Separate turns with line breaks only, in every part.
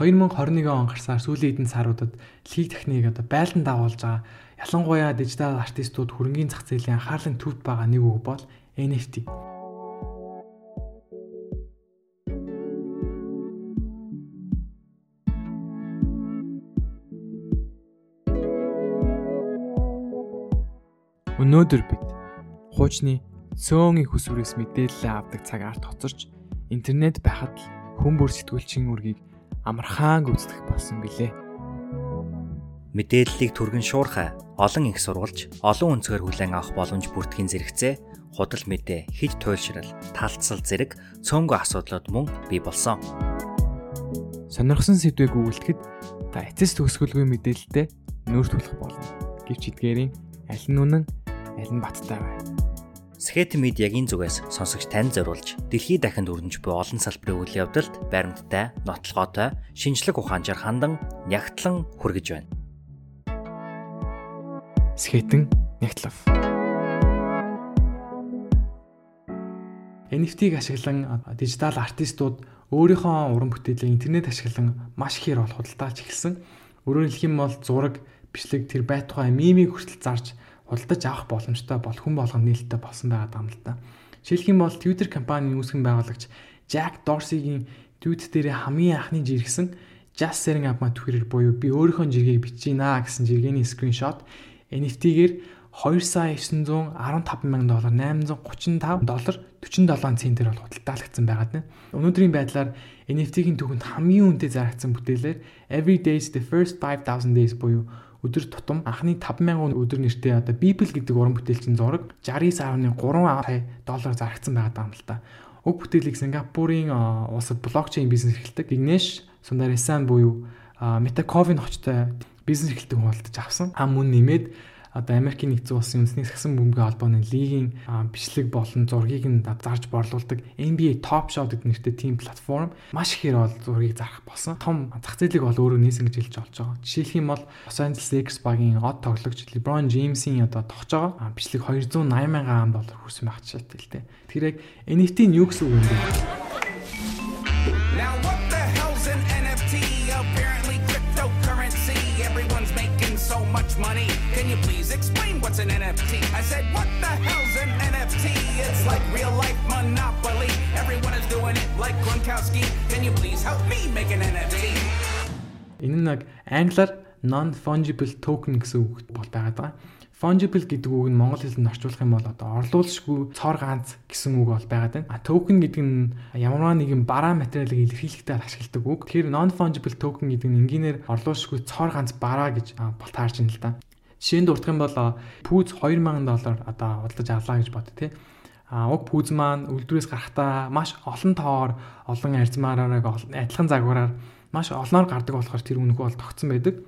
2021 он гарсаар сүүлийн хэдэн саруудад лиг техник одоо байлдан дагуулж байгаа ялангуяа дижитал артистууд хөрөнгөний зах зээлийн анхаарлын төвд байгаа нэг үг бол NFT. Өнөөдөр бид хуучны цөөнгийн хүсвэрээс мэдээлэл авдаг цаг арт хоцорч интернет байхад л хүн бүр сэтгүүлчийн үргийг амархаан гүйцэтгэх болсон билээ.
Мэдээллийг түргэн шуурхай олон их сурвалж, олон өнцгөр хүлээн авах боломж бүртгэхийн зэрэгцээ худал мэдээ, хид туйлшрал, талцсал зэрэг цөөнгөө асуудлууд мөн бий болсон.
Сонирхсан сэдвээ гүйлтгэхэд та эцэс төгсгөлгүй мэдээлэлтэй нүүр тулах болно. Гэвч эдгээрийн аль нь үнэн, аль нь баттай вэ?
Скет медиагийн зүгээс сонсогч тань зориулж дэлхийд дахинд өрнөж буй олон салбарын үйл явдалд баримттай, нотлогоотой, шинжлэх ухаанчаар хандан нягтлан хүргэж байна.
Скетэн нягтлав. NFT-г ашиглан дижитал артистууд өөрийнхөө уран бүтээлээ интернет ашиглан маш ихээр бол худалдаалж эхэлсэн. Өөрөөр хэлэх юм бол зураг, бичлэг тэр байтугай мимийг хүртэл зарж худалдаж авах боломжтой бол хүн болгоно нээлттэй болсон байгаа юм л да. Жишээлх юм бол Twitter компанийн үүсгэн байгуулагч Jack Dorsey-гийн твит дээр хамгийн анхны жиргсэн Just Up My Twitter буюу би өөрийнхөө жиргээ бичиж гэсэн жиргэний скриншот NFT-гээр 2 сая 915 мянган доллар 835 доллар 47 центээр бол худалдаалагдсан байгаад байна. Өнөөдрийн байдлаар NFT-ийн түүхэнд хамгийн үнэтэй зарагдсан бүтээлээр Every Days the First 5000 Days буюу өдөр тутам анхны 5000 өдөр нэртэй одоо Bible гэдэг уран бүтээлчин зураг 69.3 сая доллар зарагдсан байгаа юм л та. Уг бүтээлийг Сингапурын улсад блокчейн бизнес эрхэлдэг Ignesh Sundaresan буюу Metacoin хочтой бизнес эрхэлдэг худалдаж авсан. Ам мөн нэмээд одоо Америкийн нэгдсэн улсын үндэсний сагсан бөмбөгийн холбооны лигийн бичлэг болон зургийг нь зарж борлуулдаг NBA Top Shot гэдэг нэртэй team платформ маш ихээр бол зургийг зарах болсон. Том зах зээлийг бол өөрөө нээсэн гэж хэлж болж байгаа. Жишээлх юм бол Los Angeles Lakers багийн од тоглогч LeBron James-ийн одоо тогтож байгаа бичлэг 280 мянган доллар хүрсэн байх жишээтэй л дээ. Тэр яг NFT нь юу гэсэн үг юм бэ? Like Gronkowski. Can you please help me make an NFT? Энэ нэг англиар non fungible token гэсэн үг бол байгаа. Fungible гэдэг үг нь монгол хэлэнд орчуулах юм бол одоо орлуулшгүй цор ганц гэсэн үг бол байгаад байна. А token гэдэг нь ямарваа нэгэн бараа материалыг илэрхийлэхдээ ашигладаг үг. Тэгэхээр non fungible token гэдэг нь энгийнээр орлуулшгүй цор ганц бараа гэж бол таарч байна л да. Жишээнд дурдах юм бол пүүз 2000 доллар одоо худалдаж авлаа гэж бод тээ. А уг пүүз маань үйлдвэрээс гарахдаа маш олон тоогоор олон арзмаараар адилхан загвараар маш олноор гардаг болохоор тэр үнэгүй бол тогтсон байдаг.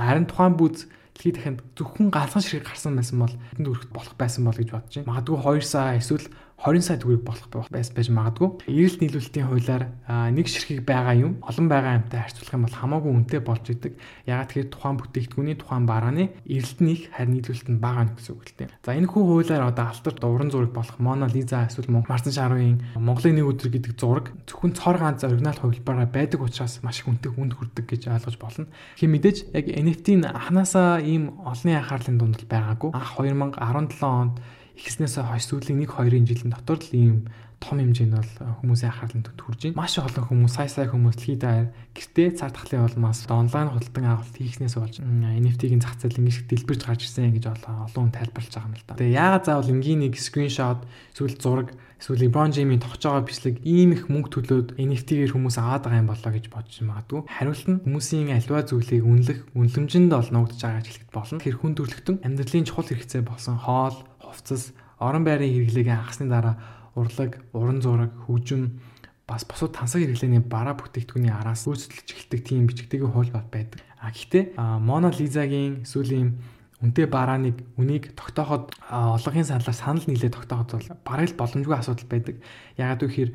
Харин тухайн пүүз дэлхийд дахинд зөвхөн ганцхан ширхэг гарсан байсан бол тэнд өрхөд болох байсан бол гэж бодож байна. Магадгүй 2 сая эсвэл 20 сая төгрөг болох байс байж магадгүй. Эрэлт нийлүүлэлтийн хуулиар нэг ширхэг байгаа юм олон байгаа юмтай харьцуулах юм бол хамаагүй үнэтэй болж идэг. Ягаад тэгэхээр тухайн бүтээгдэхүүний тухайн барааны эрэлт нь их харин нийлүүлэлт нь бага гэсэн үг л дээ. За энэ хүү хуулиар одоо алтар уран зураг болох Мона Лиза эсвэл Марсан Шаровын Монголын нэг өдөр гэдэг зураг зөвхөн цор ганц оригинал хувилбараар байдаг учраас маш их үнэтэй хүнд хүрдэг гэж ойлгож болно. Хэм мэдээж яг NFT-ийн анханасаа ийм олонний анхаарлын дунд байгаагүй. Анх 2017 онд ихснээс хойш сүүлийн 1 2 жилийн дотор л ийм том хэмжээнд бол хүмүүсийн анхаарлын төвд хүрж байна. Маш олон хүмүүс сая сая хүмүүс дэлхийд гэртээ цар тахлын улмаас онлайн худалдан авалт хийхнээс болж NFT-гийн зах зээл ингэж дэлбэрж гарч ирсэн гэж олон хүн тайлбарлаж байгаа юм л да. Тэгээ яагаад заавал энгийн нэг скриншот эсвэл зураг эсвэл LeBron James-ийн тогтож байгаа бичлэг ийм их мөнгө төлөөд NFT-гээр хүмүүс аваад байгаа юм болоо гэж бодож магадгүй. Хариулт нь хүмүүсийн альва зүйлийг үнэлэх, үнэлэмжинд бол нуугдж байгаа гэж хэлэхэд болно. Тэр хүн төрлөختөн амьдралын чухал хэрэгцээ болсон хоол, хувцас, орон байрын хэрэглээг хасны дараа урлаг, уран зураг, хөгжим бас босууд тансаг хэрэглээний бараа бүтээгдэхүүний араас үйлчлэж эхэлдэг тийм бичигтэйг хууль байдаг. А гэхдээ Мона Лизагийн сүүлийн үнтэй барааныг үнийг тогтооход ологын саналаар санал нийлээ тогтооход бол бараг л боломжгүй асуудал байдаг. Ягаад гэвэл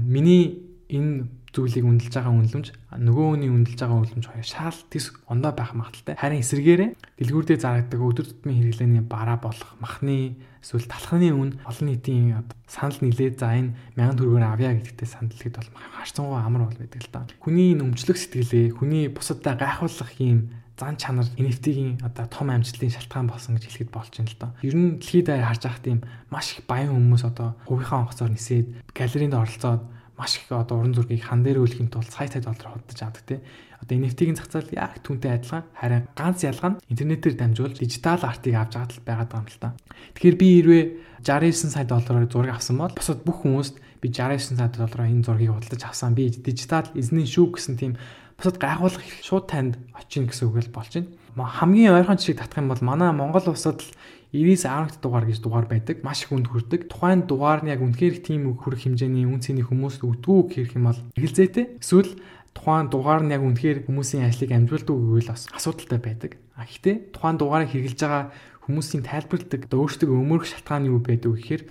миний энэ зүйлийг үнэлж байгаа үнэлэмж нөгөө хүний үнэлж байгаа үнэлэмж хоёр шал тис ондоо байх магадaltaй. Харин эсэргээрээ дэлгүүрдээ зарагддаг өдөр тутмын хэрэглээний бараа болох махны эсвэл талхны үн олон нийтийн санал нилээд за энэ 1000 төгрөгөөр авъя гэдэгтээ санал хэлэхэд бол харцангуй амар бол байдаг л да. Хүний нөмчлөх сэтгэлээ, хүний бусадаа гайхуулах юм зан чанар NFT-ийн одоо том амжилтын шалтгаан болсон гэж хэлэхэд болж байна л доо. Ер нь дэлхийд харж байхад тийм маш их баян хүмүүс одоо хувийнхаа онгоцоор нисээд галеринд оролцоод маш их одоо уран зургийг хан дээр өөлхийн тулд сая сая доллар худалдаж авдаг тий. Одоо NFT-ийн зах зээл яг түүнтэй адилхан харин ганц ялгаа нь интернетээр дамжуул дижитал артыг авч байгаа л байгаа юм л та. Тэгэхээр би хэрвээ 69 сая доллараар зураг авсан бол бусад бүх хүмүүст би 69 сая доллараар энэ зургийг худалдаж авсан. Би дижитал эзний шүү гэсэн тийм бусад гайхуулах шууд танд очих гэсэн үг л болж байна. Хамгийн ойрхон жишээ татах юм бол манай Монгол улсад л 90-10 дугаар гэж дугаар байдаг. Маш их үнд хүрдэг. Тухайн дугаар нь яг үнэхээр тийм хүрэх хэмжээний үн цэний хүмүүст өгдгүү гэх юм бол эргэлзээтэй. Эсвэл тухайн дугаар нь яг үнэхээр хүмүүсийн ажлыг амжуулдаг гэвэл бас асуудалтай байдаг. А гэхдээ тухайн дугаарыг хэрэгжилж байгаа хүмүүсийн тайлбарладаг өөрсдөө өмөрөх шалтгаан юу байдаг гэхээр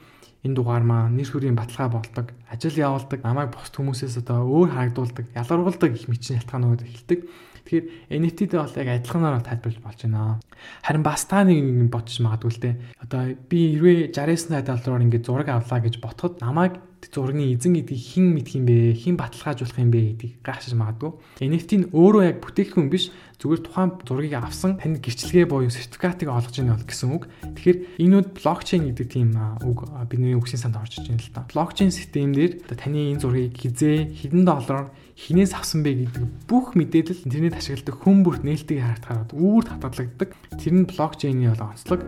энэ дугаар маа нэр төрийн баталгаа болдог, ажил явуулдаг, намайг бусд хүмүүсээс одоо өөр харагдуулдаг, ялгаргуулдаг их мэтчийн шалтгаанууд эхэлдэг. Тэгэхээр NFT-д бол яг адилханаар тайлбарлаж болж байна. Харин бас та нэг юм бодчих магадгүй л дээ. Одоо би хэрвээ 69 доллараар ингээд зураг авлаа гэж ботход намайг зургийн эзэн гэдгийг хэн мэдх юм бэ? Хэн баталгаажуулах юм бэ гэдгийг гайхшиж магадгүй. NFT нь өөрөө яг бүтээгдэхүүн биш зүгээр тухайн зургийг авсан танд гэрчлэгээ буюу сертификатыг олгож ийн гэсэн үг. Тэгэхээр энүүд блокчейн гэдэг тийм үг бидний үгсийн санд орж иж байна л да. Блокчейн системээр таны энэ зургийг хизээ хэдэн доллараар хинээс авсан бэ гэдэг бүх мэдээлэл интернет ашигладаг хүн бүрт нээлтийг харагдахаар үүр татгалагддаг. Тэр нь блокчейний бол онцлог.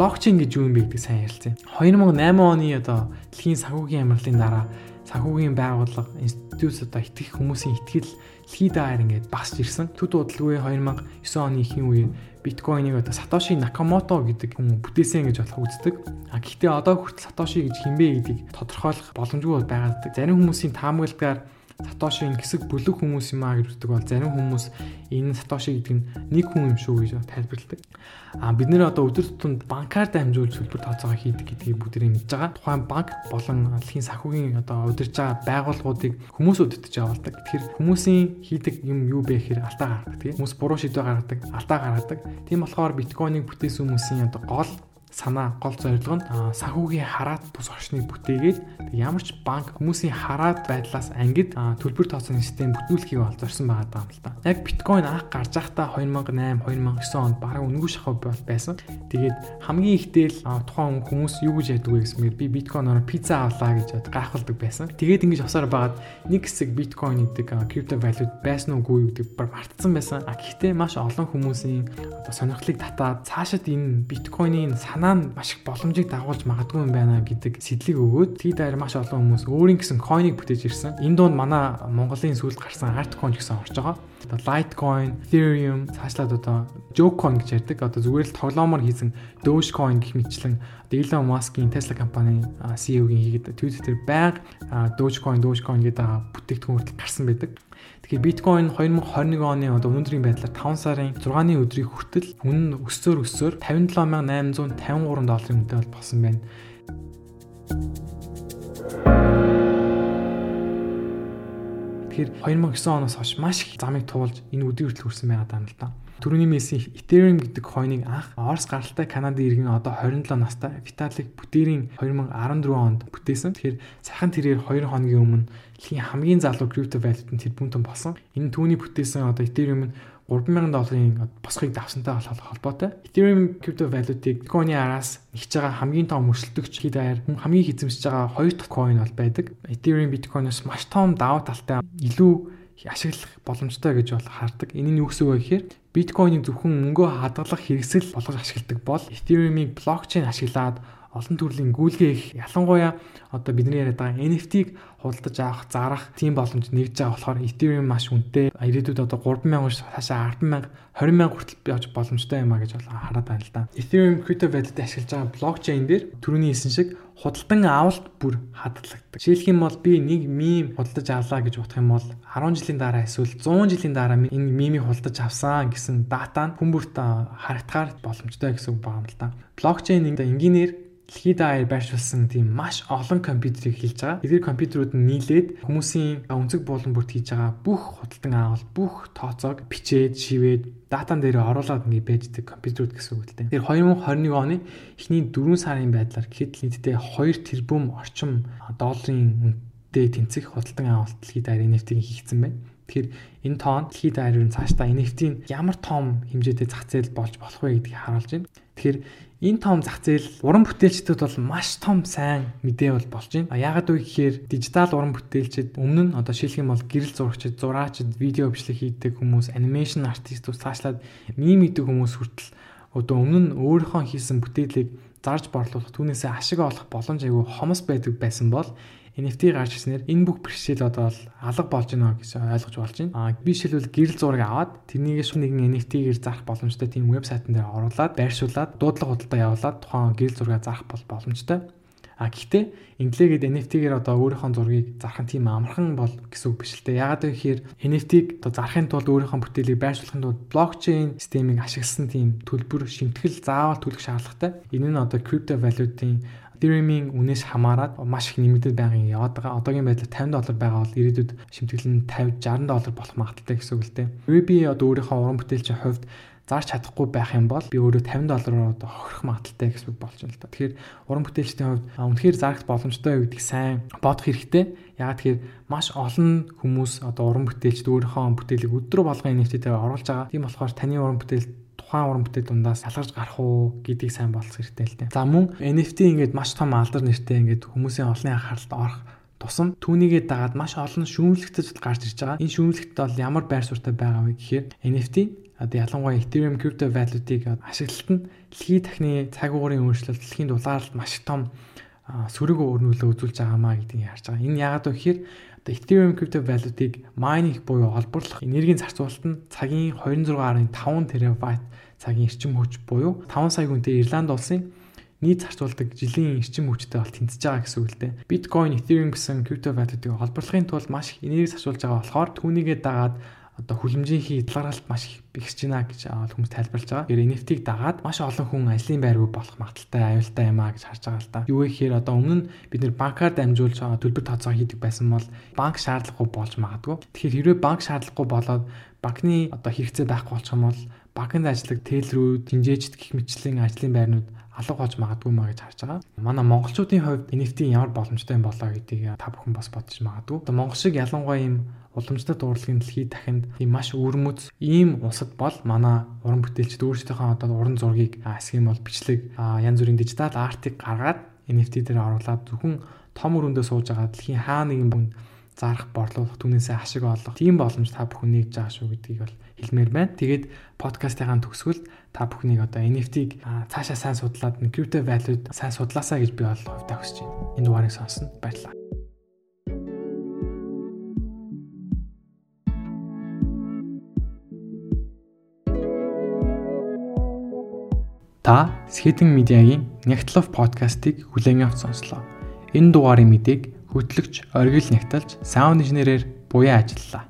блокчейн гэж юу юм бэ гэдэг сайн ярилцъя. 2008 оны одоо дэлхийн санхүүгийн амралтын дараа санхүүгийн байгууллага институт одоо итгэх хүмүүсийн итгэл дэлхийд даяар ингээд басж ирсэн. Төд удалгүй 2009 оны ихэнх үеэр биткойныг одоо Сатоши Накамото гэдэг хүн бүтээсэн гэж болох үздэг. А гэхдээ одоо хүртэл Сатоши гэж хинбэ гэдгийг тодорхойлох боломжгүй байгаад. Зарим хүмүүсийн таамаглагаар Сатошийн хэсэг бүлэг хүмүүс юм аа гэж үздэг бол зарим хүмүүс энэ Сатоши гэдэг нь нэг хүн юм шүү гэж тайлбарладаг. А бид нэр одоо өдөр тутамд банкар дамжуулж төлбөр тооцоогоо хийдэг гэдгийг бүгдээ мэдж байгаа. Тухайн банк болон алхийн санхүүгийн одоо удирж байгаа байгууллагуудыг хүмүүс удирдах явуулдаг. Тэгэхээр хүмүүсийн хийдэг юм юу бэ гэхээр алдаа гаргадаг. Тийм хүмүүс буруу шийдвэр гаргадаг, алдаа гаргадаг. Тийм болохоор биткойныг бүтээсэн хүмүүсийн одоо гол санаа гол зорилго нь санхүүгийн хараат бус орчныг бүтээгээд ямар ч банк хүмүүсийн хараат байдлаас ангид төлбөр тооцооны систем бүтүүлэхийг бол зорьсон байгаа юм л да. Яг биткойн анх гарч байхдаа 2008 2009 онд бараг үнгүй шахав байсан. Тэгээд хамгийн ихтэй л тухайн хүмүүс юу гэж яддаг вэ гэсмээр би биткойноор пицца авлаа гэж гайхалдаг байсан. Тэгээд ингэж авсаар байгаад нэг хэсэг биткойн гэдэг крипто валют байсан уугүй гэдэг бар мартсан байсан. А гэхдээ маш олон хүмүүсийн одоо сонирхлыг татаад цаашид энэ биткойнын санаа нь маш их боломжийг дагуулж магадгүй юм байна гэдэг сэтлийг өгөөд тий даяар маш олон хүмүүс өөрийн гэсэн койныг бүтээж ирсэн. Энэ дунд манай Монголын сүүлд гарсан Artcoin гэсэн орж байгаа. Одоо Litecoin, Ethereum цаашлаад одоо Jokecoin гэж ярьдаг. Одоо зүгээр л тоглоомоор хийсэн Dogecoin гэх мэтчлэн Elon Musk-ийн Tesla компани CEO-гийн хийгээд Twitter дээр байнга Dogecoin, Dogecoin гэдэг бүтээгдэхүүн хүртэл гарсан байдаг. Тэгэхээр биткойн 2021 оны одоо өнөөдрийн байдлаар 5 сарын 6-ны өдрийг хүртэл үнэ нь өсөөр өсөөр 57853 долларын үнэтэй бол болсон байна. Тэгэхээр 2009 оноос хойш маш их замыг туулж энэ өдний хүртэл хүрсэн байгаа юм л да. Төрөний мессийн Ethereum гэдэг койныг анх Орос гаралтай Канадын иргэн одоо 27 настай Виталик Бутерин 2014 онд бүтээсэн. Тэгэхээр сайхан тэрээр 2 хоногийн өмнө дэлхийн хамгийн залуу крипто валютын тэрбумтон болсон. Энэ түүний бүтээсэн одоо Ethereum нь 3000 долларын босхийг давсантай холбоотой. Ethereum крипто валютыг биткойны араас нэгж байгаа хамгийн том өрсөлдөгч хэд аяар хамгийн эзэмшиж байгаа хоёр дахь coin бол байдаг. Ethereum биткойноос маш том давуу талтай илүү ашиглах боломжтой гэж бол хардаг. Энэ нь юу гэсэн үг вэ гэхээр биткойныг зөвхөн мөнгөө хадгалах хэрэгсэл болгож ашигладаг бол Ethereum-ийг блокчейн ашиглаад олон төрлийн гүйлгээ их ялангуяа одоо бидний яриад байгаа NFT-г худалдаж авах, зарах тийм боломж нэгж байгаа болохоор Ethereum маш үнэтэй. Ирээдүйд одоо 3000-аас цаашаа 100000, 20000 хүртэл явж боломжтой юм а гэж хараад байна л да. Ethereum crypto wallet ашиглаж байгаа блокчейн дээр түрүүний хэлсэн шиг худалдан авалт бүр хадгалагддаг. Жишээлх юм бол би нэг мим худалдаж авлаа гэж бодох юм бол 10 жилийн дараа эсвэл 100 жилийн дараа энэ мимийг худалдаж авсан гэсэн дата нь хүмүүст харагдахаар боломжтой гэсэн үг байна л да. Блокчейн энгийнээр дэлхийд даяар байршуулсан тийм маш олон компьютерийг хэлж байгаа. Эдгээр компьютерүүд нь нийлээд хүмүүсийн өнцөг буулан бүрт хийж байгаа бүх худалдан авалт, бүх тооцоог бичээд, шивээд датан дээр оруулаад ингэ байждаг компьютерүүд гэсэн үг л дээ. Тэр 2021 оны эхний 4 сарын байдлаар гэхэд нийтдээ 2 тэрбум орчим долларын үнэтэй тэнцэх худалдан авалт дэлхийд даяар NFT-ийг хийгдсэн байна. Тэгэхээр энэ тоон дэлхийд даяар цаашдаа NFT-ийн ямар том хэмжээтэй зах зээл болж болох вэ гэдгийг харуулж байна. Тэгэхээр энэ том зах зээл уран бүтээлчдүүд бол маш том сайн мэдээ бол болж байна. Яагаад вэ гэхээр дижитал уран бүтээлчд өмнө нь одоо шилэх юм бол гэрэл зурагчид, зураачид, видео бичлэг хийдэг хүмүүс, анимашн артистууд цаашлаад мим хийдэг хүмүүс хүртэл одоо өмнө нь өөрийнхөө хийсэн бүтээлийг зарж борлуулах түүнээсээ ашиг олох боломж айгүй хомос байдаг байсан бол NFT гарч ирснээр энэ бүх бэрхшээл одоо алга болж байна гэж ойлгож болж байна. Аа би жишээлбэл гэрэл зураг аваад тэрнийг шууд нэгэн NFT-гээр зарах боломжтой тийм вебсайтн дээр оруулаад байршуулад дуудлага худалдаа явуулаад тухайн гэрэл зураг зарах бол боломжтой. А гэхдээ инглигээд NFT-гээр одоо өөрийнхөө зургийг зарах нь тийм амархан бол гэсэн үг биш л дээ. Яагаад гэвэл NFT-г одоо зарахын тулд өөрийнхөө бүтээлийг байршуулахын тулд блокчейн системийг ашигласан тийм төлбөр шимтгэл заавал төлөх шаардлагатай. Энэ нь одоо крипто валютын Ethereum-ийн үнээс хамаарат маш их нэмэгдэж байгаа юм яваад байгаа. Одоогийн байдлаар 50 доллар байгаа бол ирээдүйд шимтгэл нь 50 60 доллар болох магадaltaй гэсэн үг л дээ. Ruby одоо өөрийнхөө уран бүтээлчийн хувьд зарч чадахгүй байх юм бол би өөрөө 50 доллараар одоо хохирох магадaltaй гэсэн үг болж байна л да. Тэгэхээр уран бүтээлчдийн хувьд үнэхээр зарах боломжтой гэдгийг сайн бодох хэрэгтэй. Яагаад тэгэхээр маш олон хүмүүс одоо уран бүтээлчд өөрийнхөө бүтээлийг өдрө болгон NFT-дээр оруулж байгаа. Тийм болохоор таны уран бүтээл тухайн уран бүтээл дундаас салгарч гарах уу гэдгийг сайн болцох хэрэгтэй л дээ. За мөн NFT ингээд маш том алдар нэртэй ингээд хүмүүсийн олонний анхааралд орох тусам түүнийгээ дагаад маш олон шүүмжлэгтэж гарч ирж байгаа. Энэ шүүмжлэгт бол ямар байр суурьтай байгаа вэ гэхээр NFT одоо ялангуяа Ethereum crypto value-ыг ашиглалт нь дэлхийн тахны цаг уурын өөрчлөлт дэлхийн дулаалд маш том сөрөг өрнүүлээ үзүүлж байгаамаа гэдгийг харж байгаа. Энэ яагаад вэ гэхээр одоо Ethereum crypto value-ыг майнинг буюу олборлох энергийн зарцуулалт нь цагийн 26.5 терабайт цагийн эрчим хүч буюу 5 сая хүнтэй Ирланд улсын нийт зарцуулдаг жилийн эрчим хүчтэй бол тэнцэж байгаа гэсэн үг л дээ. Bitcoin, Ethereum гэсэн крипто валютыг олборлохын тулд маш их энерги зарцуулж байгаа болохоор түүнийгээ дагаад одоо хүлэмжийнхээ хязгаарлалт маш их бэгсэж байна гэж хүмүүс тайлбарлаж байгаа. Тэр NFT-г дагаад маш олон хүн ажлын байргүй болох магадaltaй аюултай юм а гэж харж байгаа л да. Юу гэхээр одоо өмнө нь бид нэр банкар дамжуулж төлбөр тооцоо хийдэг байсан бол банк шаардлагагүй болж магадгүй. Тэгэхээр хэрвээ банк шаардлагагүй болоод банкны одоо хэрэгцээ байхгүй болчих юм бол банкнд ажилладаг тэлрүүд, тэнжээчд гих мэтчлийн ажлын байрнууд алга болж магадгүй маа гэж харж байгаа. Манай монголчуудын хувьд NFT ямар боломжтой юм болоо гэдгийг та бүхэн бас бодож магадгүй. Монгол шиг ялангуяа ийм уламжлалт урлагийн дэлхийд дахинд ийм маш өрмөц ийм улсад бол манай уран бүтээлчд өөрсдийнхөө одоо уран зургийг юм бол бичлэг янз бүрийн дижитал артыг гаргаад NFT дээр оруулаад зөвхөн том өрөндөө сууж байгаа дэлхийн хаа нэгэн бүнд зарах борлуулах түүнээсээ ашиг олох тийм боломж та бүхэн нэгж байгаа шүү гэдгийг бол хэлмээр байна. Тэгээд подкастынхаа төгсгөл та бүхнийг одоо NFT-г цаашаа сайн судлаад crypto value-д сайн судлаасаа гэж би бол хувьдаа хүсэж байна. Энэ дугаарыг сонсно баярлалаа. Та Skeleton Media-гийн Нягтлав подкастыг хүлээн авч сонслоо. Энэ дугаарын мэдээг хөтлөгч Оргил Нягталж саунд инженерээр буян ажиллалаа.